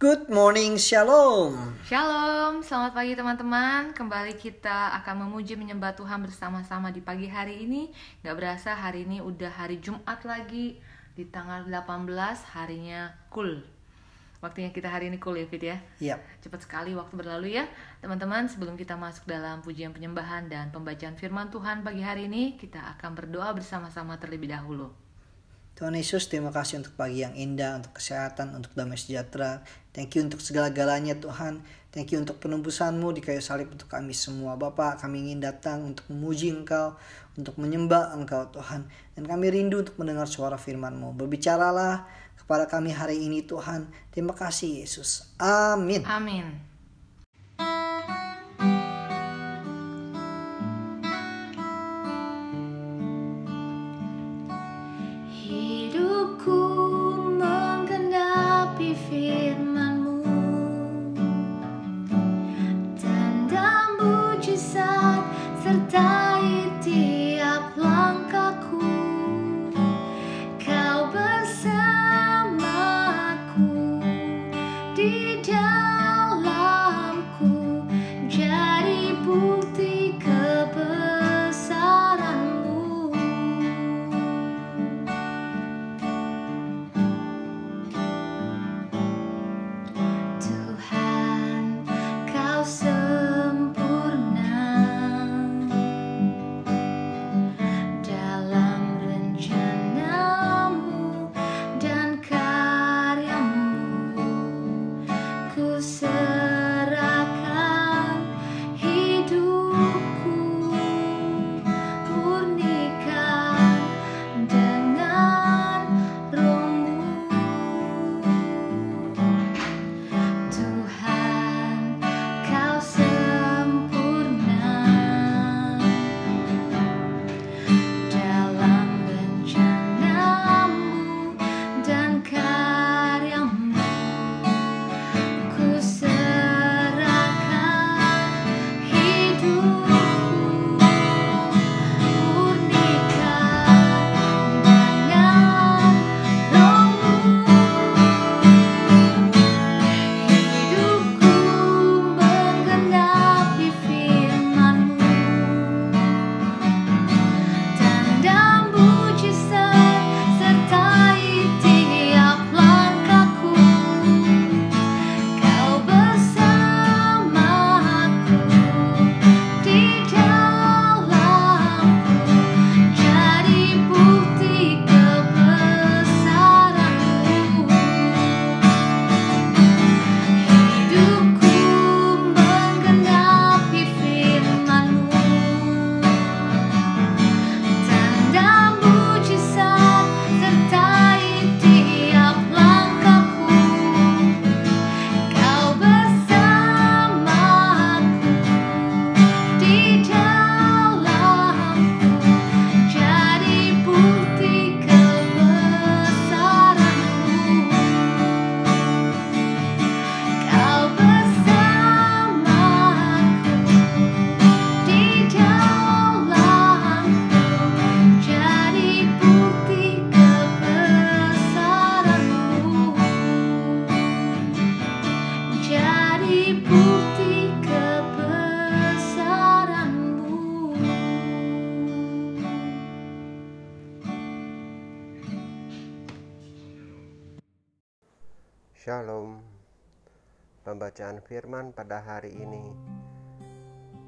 Good morning, Shalom. Shalom, selamat pagi teman-teman. Kembali kita akan memuji menyembah Tuhan bersama-sama di pagi hari ini. Gak berasa hari ini udah hari Jumat lagi di tanggal 18 harinya cool. Waktunya kita hari ini cool ya Fit ya. Iya. Cepat sekali waktu berlalu ya. Teman-teman, sebelum kita masuk dalam pujian penyembahan dan pembacaan firman Tuhan pagi hari ini, kita akan berdoa bersama-sama terlebih dahulu. Tuhan Yesus, terima kasih untuk pagi yang indah, untuk kesehatan, untuk damai sejahtera. Thank you untuk segala-galanya Tuhan. Thank you untuk penebusanmu di kayu salib untuk kami semua. Bapak, kami ingin datang untuk memuji Engkau, untuk menyembah Engkau Tuhan. Dan kami rindu untuk mendengar suara firman-Mu. Berbicaralah kepada kami hari ini Tuhan. Terima kasih Yesus. Amin. Amin. Shalom. Pembacaan firman pada hari ini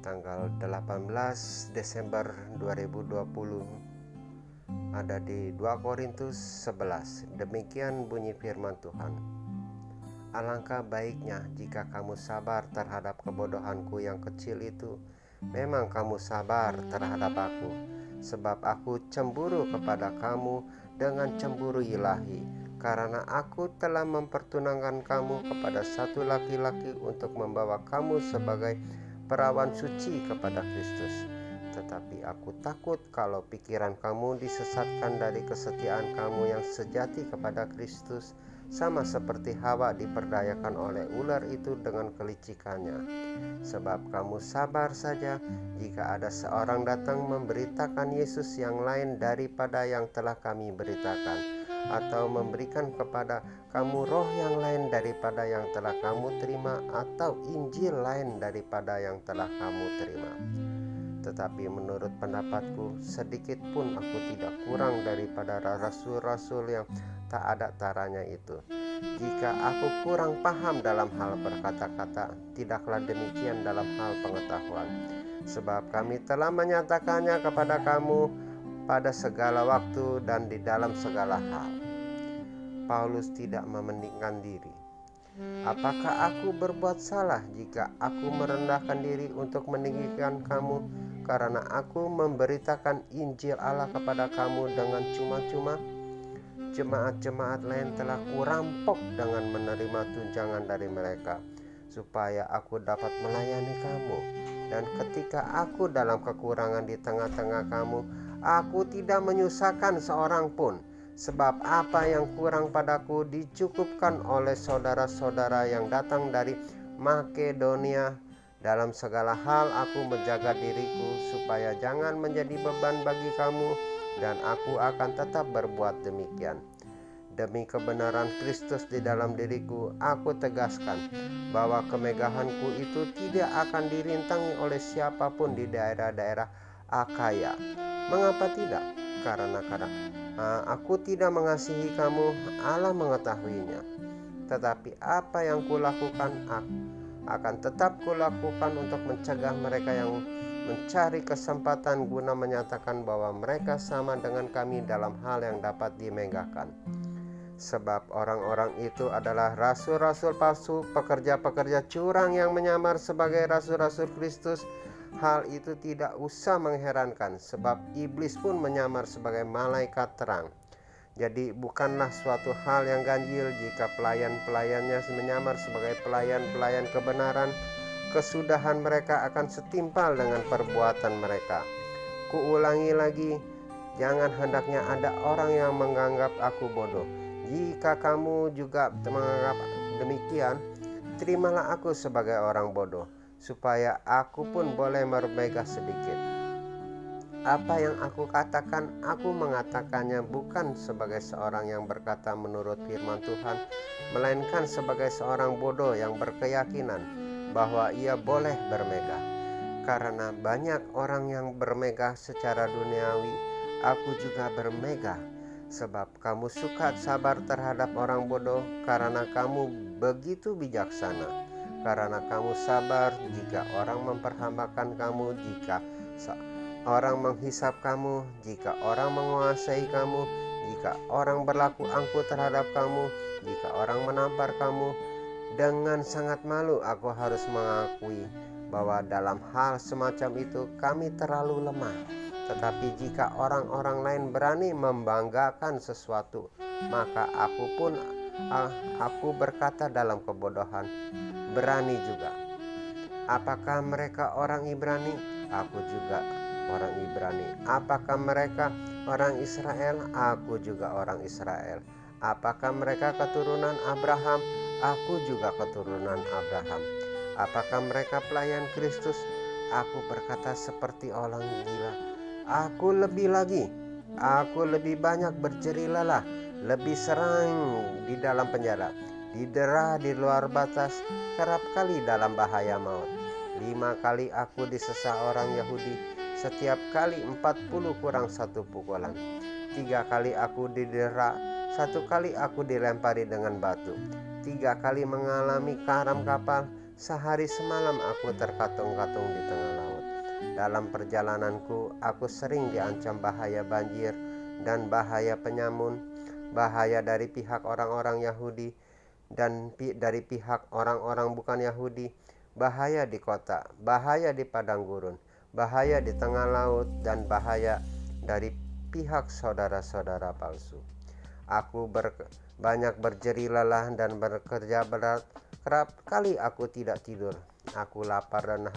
Tanggal 18 Desember 2020 Ada di 2 Korintus 11 Demikian bunyi firman Tuhan. Alangkah baiknya jika kamu sabar terhadap kebodohanku yang kecil itu. Memang kamu sabar terhadap aku Sebab aku cemburu kepada kamu dengan cemburu ilahi karena aku telah mempertunangkan kamu kepada satu laki-laki untuk membawa kamu sebagai perawan suci kepada Kristus. Tetapi aku takut kalau pikiran kamu disesatkan dari kesetiaan kamu yang sejati kepada Kristus, sama seperti Hawa diperdayakan oleh ular itu dengan kelicikannya. Sebab kamu sabar saja jika ada seorang datang memberitakan Yesus yang lain daripada yang telah kami beritakan atau memberikan kepada kamu roh yang lain daripada yang telah kamu terima atau Injil lain daripada yang telah kamu terima. Tetapi menurut pendapatku, sedikit pun aku tidak kurang daripada rasul-rasul yang tak ada taranya itu. Jika aku kurang paham dalam hal berkata-kata, tidaklah demikian dalam hal pengetahuan. Sebab kami telah menyatakannya kepada kamu pada segala waktu dan di dalam segala hal. Paulus tidak memendingkan diri. Apakah aku berbuat salah jika aku merendahkan diri untuk meninggikan kamu karena aku memberitakan Injil Allah kepada kamu dengan cuma-cuma? jemaat-jemaat lain telah kurampok dengan menerima tunjangan dari mereka supaya aku dapat melayani kamu dan ketika aku dalam kekurangan di tengah-tengah kamu aku tidak menyusahkan seorang pun sebab apa yang kurang padaku dicukupkan oleh saudara-saudara yang datang dari Makedonia dalam segala hal aku menjaga diriku supaya jangan menjadi beban bagi kamu dan aku akan tetap berbuat demikian. Demi kebenaran Kristus di dalam diriku, aku tegaskan bahwa kemegahanku itu tidak akan dirintangi oleh siapa pun di daerah-daerah Akaya. Mengapa tidak? Karena kadang aku tidak mengasihi kamu, Allah mengetahuinya. Tetapi apa yang kulakukan, akan tetap kulakukan untuk mencegah mereka yang mencari kesempatan guna menyatakan bahwa mereka sama dengan kami dalam hal yang dapat dimegahkan. Sebab orang-orang itu adalah rasul-rasul palsu, pekerja-pekerja curang yang menyamar sebagai rasul-rasul Kristus. Hal itu tidak usah mengherankan, sebab iblis pun menyamar sebagai malaikat terang. Jadi, bukanlah suatu hal yang ganjil jika pelayan-pelayannya menyamar sebagai pelayan-pelayan kebenaran kesudahan mereka akan setimpal dengan perbuatan mereka. Kuulangi lagi, jangan hendaknya ada orang yang menganggap aku bodoh. Jika kamu juga menganggap demikian, terimalah aku sebagai orang bodoh, supaya aku pun boleh merbega sedikit. Apa yang aku katakan, aku mengatakannya bukan sebagai seorang yang berkata menurut firman Tuhan, melainkan sebagai seorang bodoh yang berkeyakinan bahwa ia boleh bermegah. Karena banyak orang yang bermegah secara duniawi, aku juga bermegah. Sebab kamu suka sabar terhadap orang bodoh karena kamu begitu bijaksana. Karena kamu sabar jika orang memperhambakan kamu, jika orang menghisap kamu, jika orang menguasai kamu, jika orang berlaku angkuh terhadap kamu, jika orang menampar kamu, dengan sangat malu aku harus mengakui bahwa dalam hal semacam itu kami terlalu lemah. Tetapi jika orang-orang lain berani membanggakan sesuatu, maka aku pun ah, aku berkata dalam kebodohan, berani juga. Apakah mereka orang Ibrani? Aku juga orang Ibrani. Apakah mereka orang Israel? Aku juga orang Israel. Apakah mereka keturunan Abraham? Aku juga keturunan Abraham. Apakah mereka pelayan Kristus? Aku berkata seperti orang gila. Aku lebih lagi. Aku lebih banyak berjerilalah, lebih serang di dalam penjara, didera di luar batas, kerap kali dalam bahaya maut. Lima kali aku disesah orang Yahudi, setiap kali empat puluh kurang satu pukulan. Tiga kali aku didera, satu kali aku dilempari dengan batu tiga kali mengalami karam kapal, sehari semalam aku terkatung-katung di tengah laut. Dalam perjalananku, aku sering diancam bahaya banjir dan bahaya penyamun, bahaya dari pihak orang-orang Yahudi dan pi dari pihak orang-orang bukan Yahudi, bahaya di kota, bahaya di padang gurun, bahaya di tengah laut, dan bahaya dari pihak saudara-saudara palsu. Aku ber, banyak berjeri lelah dan bekerja berat. Kerap kali aku tidak tidur. Aku lapar dan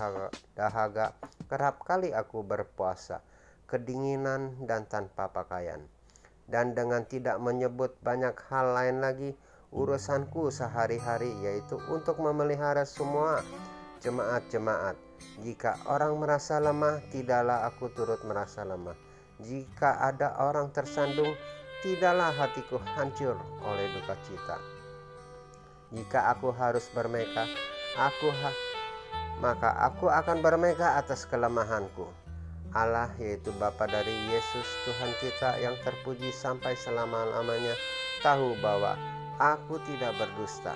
dahaga. Kerap kali aku berpuasa, kedinginan dan tanpa pakaian. Dan dengan tidak menyebut banyak hal lain lagi, urusanku sehari-hari yaitu untuk memelihara semua jemaat-jemaat. Jika orang merasa lemah, tidaklah aku turut merasa lemah. Jika ada orang tersandung, tidaklah hatiku hancur oleh duka cita. Jika aku harus bermeka, aku ha maka aku akan bermeka atas kelemahanku. Allah yaitu Bapa dari Yesus Tuhan kita yang terpuji sampai selama-lamanya tahu bahwa aku tidak berdusta.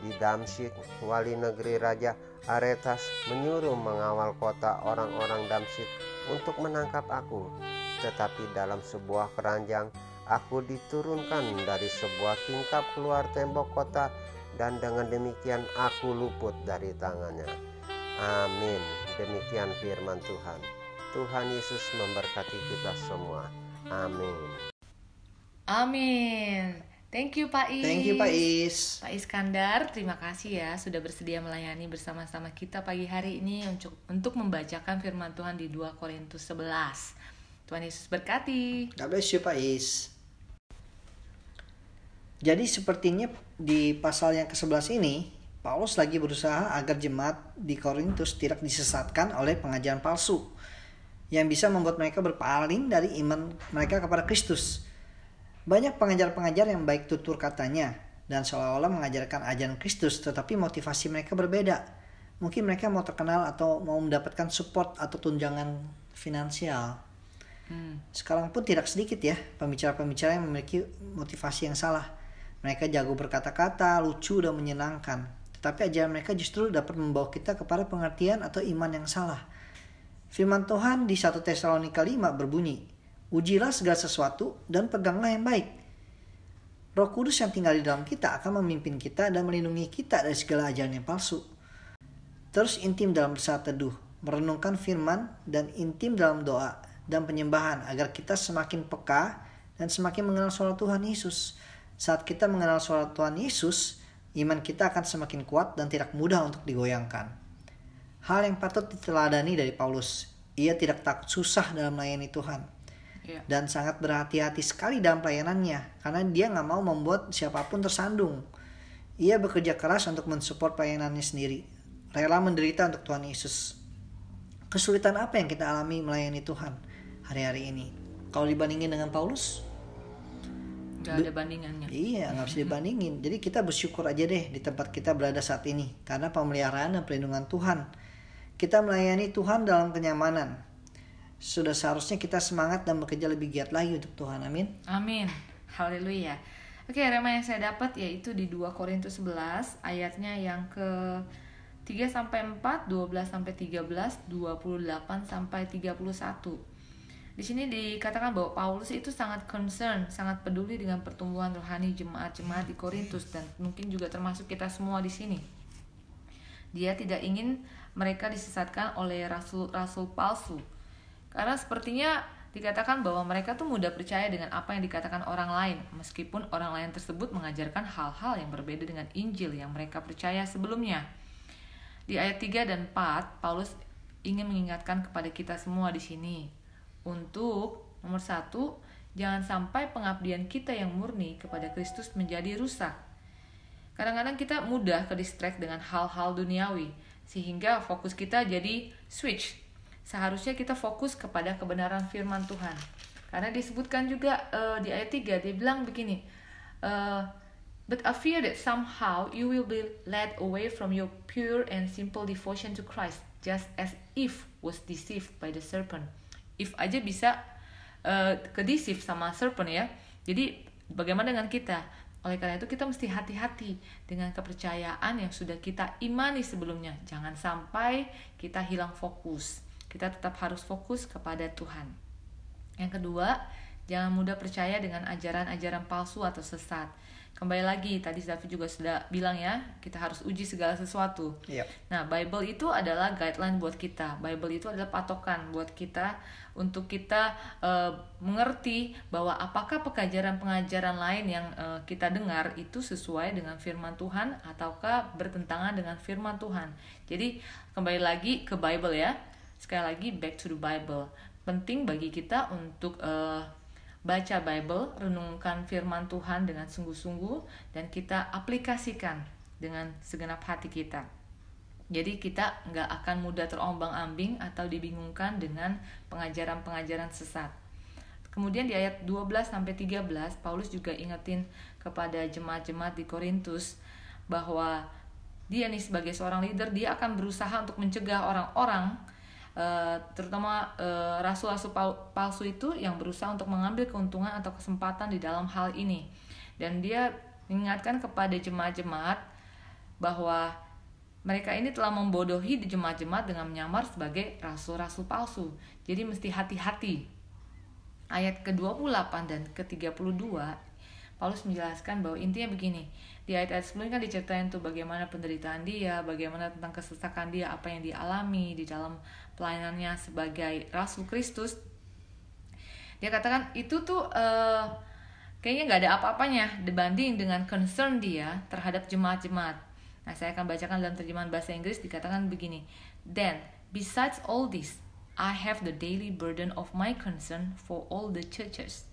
Di Damsyik, wali negeri Raja Aretas menyuruh mengawal kota orang-orang Damsyik untuk menangkap aku. Tetapi dalam sebuah keranjang, aku diturunkan dari sebuah tingkap keluar tembok kota dan dengan demikian aku luput dari tangannya. Amin. Demikian firman Tuhan. Tuhan Yesus memberkati kita semua. Amin. Amin. Thank you Pak Is. Thank you Pak Is. Pak Iskandar, terima kasih ya sudah bersedia melayani bersama-sama kita pagi hari ini untuk untuk membacakan firman Tuhan di 2 Korintus 11. Tuhan Yesus berkati. God bless you Pak Is. Jadi sepertinya di pasal yang ke-11 ini, Paulus lagi berusaha agar jemaat di Korintus tidak disesatkan oleh pengajaran palsu yang bisa membuat mereka berpaling dari iman mereka kepada Kristus. Banyak pengajar-pengajar yang baik tutur katanya dan seolah-olah mengajarkan ajaran Kristus tetapi motivasi mereka berbeda. Mungkin mereka mau terkenal atau mau mendapatkan support atau tunjangan finansial. Hmm. Sekarang pun tidak sedikit ya pembicara-pembicara yang memiliki motivasi yang salah. Mereka jago berkata-kata, lucu dan menyenangkan. Tetapi ajaran mereka justru dapat membawa kita kepada pengertian atau iman yang salah. Firman Tuhan di 1 Tesalonika 5 berbunyi, Ujilah segala sesuatu dan peganglah yang baik. Roh Kudus yang tinggal di dalam kita akan memimpin kita dan melindungi kita dari segala ajaran yang palsu. Terus intim dalam saat teduh, merenungkan firman dan intim dalam doa dan penyembahan agar kita semakin peka dan semakin mengenal suara Tuhan Yesus. Saat kita mengenal suara Tuhan Yesus, iman kita akan semakin kuat dan tidak mudah untuk digoyangkan. Hal yang patut diteladani dari Paulus, ia tidak takut susah dalam melayani Tuhan Ya. dan sangat berhati-hati sekali dalam pelayanannya karena dia nggak mau membuat siapa pun tersandung. Ia bekerja keras untuk mensupport pelayanannya sendiri, rela menderita untuk Tuhan Yesus. Kesulitan apa yang kita alami melayani Tuhan hari-hari ini? Kalau dibandingin dengan Paulus, Gak ada bandingannya. iya nggak bisa dibandingin. Jadi kita bersyukur aja deh di tempat kita berada saat ini karena pemeliharaan dan perlindungan Tuhan. Kita melayani Tuhan dalam kenyamanan, sudah seharusnya kita semangat dan bekerja lebih giat lagi untuk Tuhan. Amin. Amin. Haleluya. Oke, rema yang saya dapat yaitu di 2 Korintus 11 ayatnya yang ke 3 sampai 4, 12 sampai 13, 28 sampai 31. Di sini dikatakan bahwa Paulus itu sangat concern, sangat peduli dengan pertumbuhan rohani jemaat-jemaat di Korintus dan mungkin juga termasuk kita semua di sini. Dia tidak ingin mereka disesatkan oleh rasul-rasul palsu karena sepertinya dikatakan bahwa mereka tuh mudah percaya dengan apa yang dikatakan orang lain, meskipun orang lain tersebut mengajarkan hal-hal yang berbeda dengan Injil yang mereka percaya sebelumnya. Di ayat 3 dan 4, Paulus ingin mengingatkan kepada kita semua di sini untuk nomor satu, jangan sampai pengabdian kita yang murni kepada Kristus menjadi rusak. Kadang-kadang kita mudah ke distract dengan hal-hal duniawi, sehingga fokus kita jadi switch seharusnya kita fokus kepada kebenaran firman Tuhan. Karena disebutkan juga uh, di ayat 3 dia bilang begini, uh, But I fear that somehow you will be led away from your pure and simple devotion to Christ, just as Eve was deceived by the serpent. If aja bisa uh, sama serpent ya. Jadi bagaimana dengan kita? Oleh karena itu kita mesti hati-hati dengan kepercayaan yang sudah kita imani sebelumnya. Jangan sampai kita hilang fokus kita tetap harus fokus kepada Tuhan. Yang kedua, jangan mudah percaya dengan ajaran-ajaran palsu atau sesat. Kembali lagi, tadi David juga sudah bilang ya, kita harus uji segala sesuatu. Yep. Nah, Bible itu adalah guideline buat kita. Bible itu adalah patokan buat kita untuk kita uh, mengerti bahwa apakah pengajaran-pengajaran lain yang uh, kita dengar itu sesuai dengan firman Tuhan ataukah bertentangan dengan firman Tuhan. Jadi, kembali lagi ke Bible ya sekali lagi back to the Bible. Penting bagi kita untuk uh, baca Bible renungkan firman Tuhan dengan sungguh-sungguh dan kita aplikasikan dengan segenap hati kita. Jadi kita nggak akan mudah terombang-ambing atau dibingungkan dengan pengajaran-pengajaran sesat. Kemudian di ayat 12 sampai 13 Paulus juga ingetin kepada jemaat-jemaat di Korintus bahwa dia nih sebagai seorang leader dia akan berusaha untuk mencegah orang-orang uh, terutama uh, rasul-rasul palsu itu yang berusaha untuk mengambil keuntungan atau kesempatan di dalam hal ini dan dia mengingatkan kepada jemaat-jemaat bahwa mereka ini telah membodohi di jemaat-jemaat dengan menyamar sebagai rasul-rasul palsu. Jadi mesti hati-hati. Ayat ke-28 dan ke-32 Paulus menjelaskan bahwa intinya begini. Di ayat-ayat sebelumnya kan diceritain tuh bagaimana penderitaan dia, bagaimana tentang kesesakan dia, apa yang dia alami di dalam pelayanannya sebagai rasul Kristus. Dia katakan itu tuh uh, kayaknya nggak ada apa-apanya dibanding dengan concern dia terhadap jemaat-jemaat Nah, saya akan bacakan dalam terjemahan bahasa Inggris dikatakan begini. Then, besides all this, I have the daily burden of my concern for all the churches,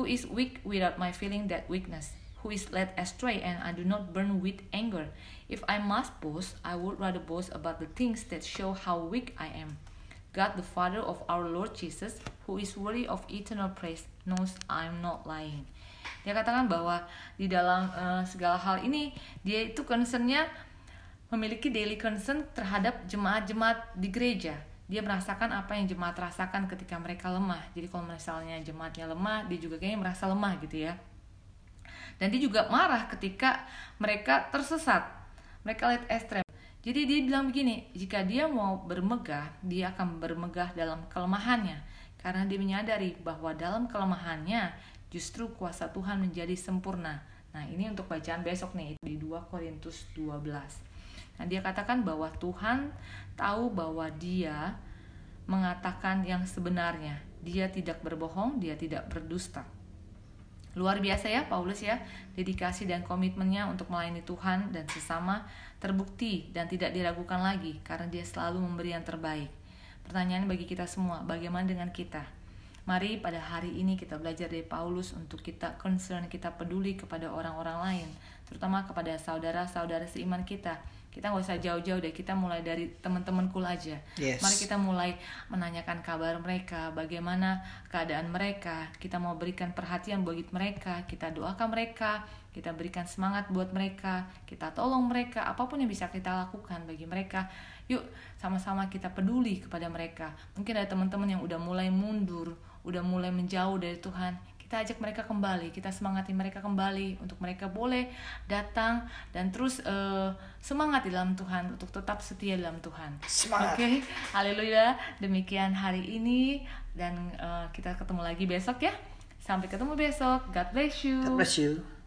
who is weak without my feeling that weakness, who is led astray and I do not burn with anger. If I must boast, I would rather boast about the things that show how weak I am. God the Father of our Lord Jesus, who is worthy of eternal praise, knows I am not lying. Dia katakan bahwa di dalam uh, segala hal ini dia itu concernnya memiliki daily concern terhadap jemaat-jemaat di gereja. Dia merasakan apa yang jemaat rasakan ketika mereka lemah. Jadi kalau misalnya jemaatnya lemah, dia juga kayaknya merasa lemah gitu ya. Dan dia juga marah ketika mereka tersesat. Mereka lihat ekstrem. Jadi dia bilang begini, jika dia mau bermegah, dia akan bermegah dalam kelemahannya. Karena dia menyadari bahwa dalam kelemahannya, justru kuasa Tuhan menjadi sempurna. Nah, ini untuk bacaan besok nih di 2 Korintus 12. Nah, dia katakan bahwa Tuhan tahu bahwa dia mengatakan yang sebenarnya. Dia tidak berbohong, dia tidak berdusta. Luar biasa ya Paulus ya, dedikasi dan komitmennya untuk melayani Tuhan dan sesama terbukti dan tidak diragukan lagi karena dia selalu memberi yang terbaik. Pertanyaan bagi kita semua, bagaimana dengan kita? Mari pada hari ini kita belajar dari Paulus untuk kita concern, kita peduli kepada orang-orang lain, terutama kepada saudara-saudara seiman kita. Kita nggak usah jauh-jauh deh, kita mulai dari teman-teman kul aja. Yes. Mari kita mulai menanyakan kabar mereka, bagaimana keadaan mereka. Kita mau berikan perhatian buat mereka, kita doakan mereka, kita berikan semangat buat mereka, kita tolong mereka, apa pun yang bisa kita lakukan bagi mereka. Yuk, sama-sama kita peduli kepada mereka. Mungkin ada teman-teman yang udah mulai mundur, udah mulai menjauh dari Tuhan kita ajak mereka kembali kita semangati mereka kembali untuk mereka boleh datang dan terus uh, semangat di dalam Tuhan untuk tetap setia dalam Tuhan. Oke okay? haleluya. Demikian hari ini dan uh, kita ketemu lagi besok ya. Sampai ketemu besok. God bless you. God bless you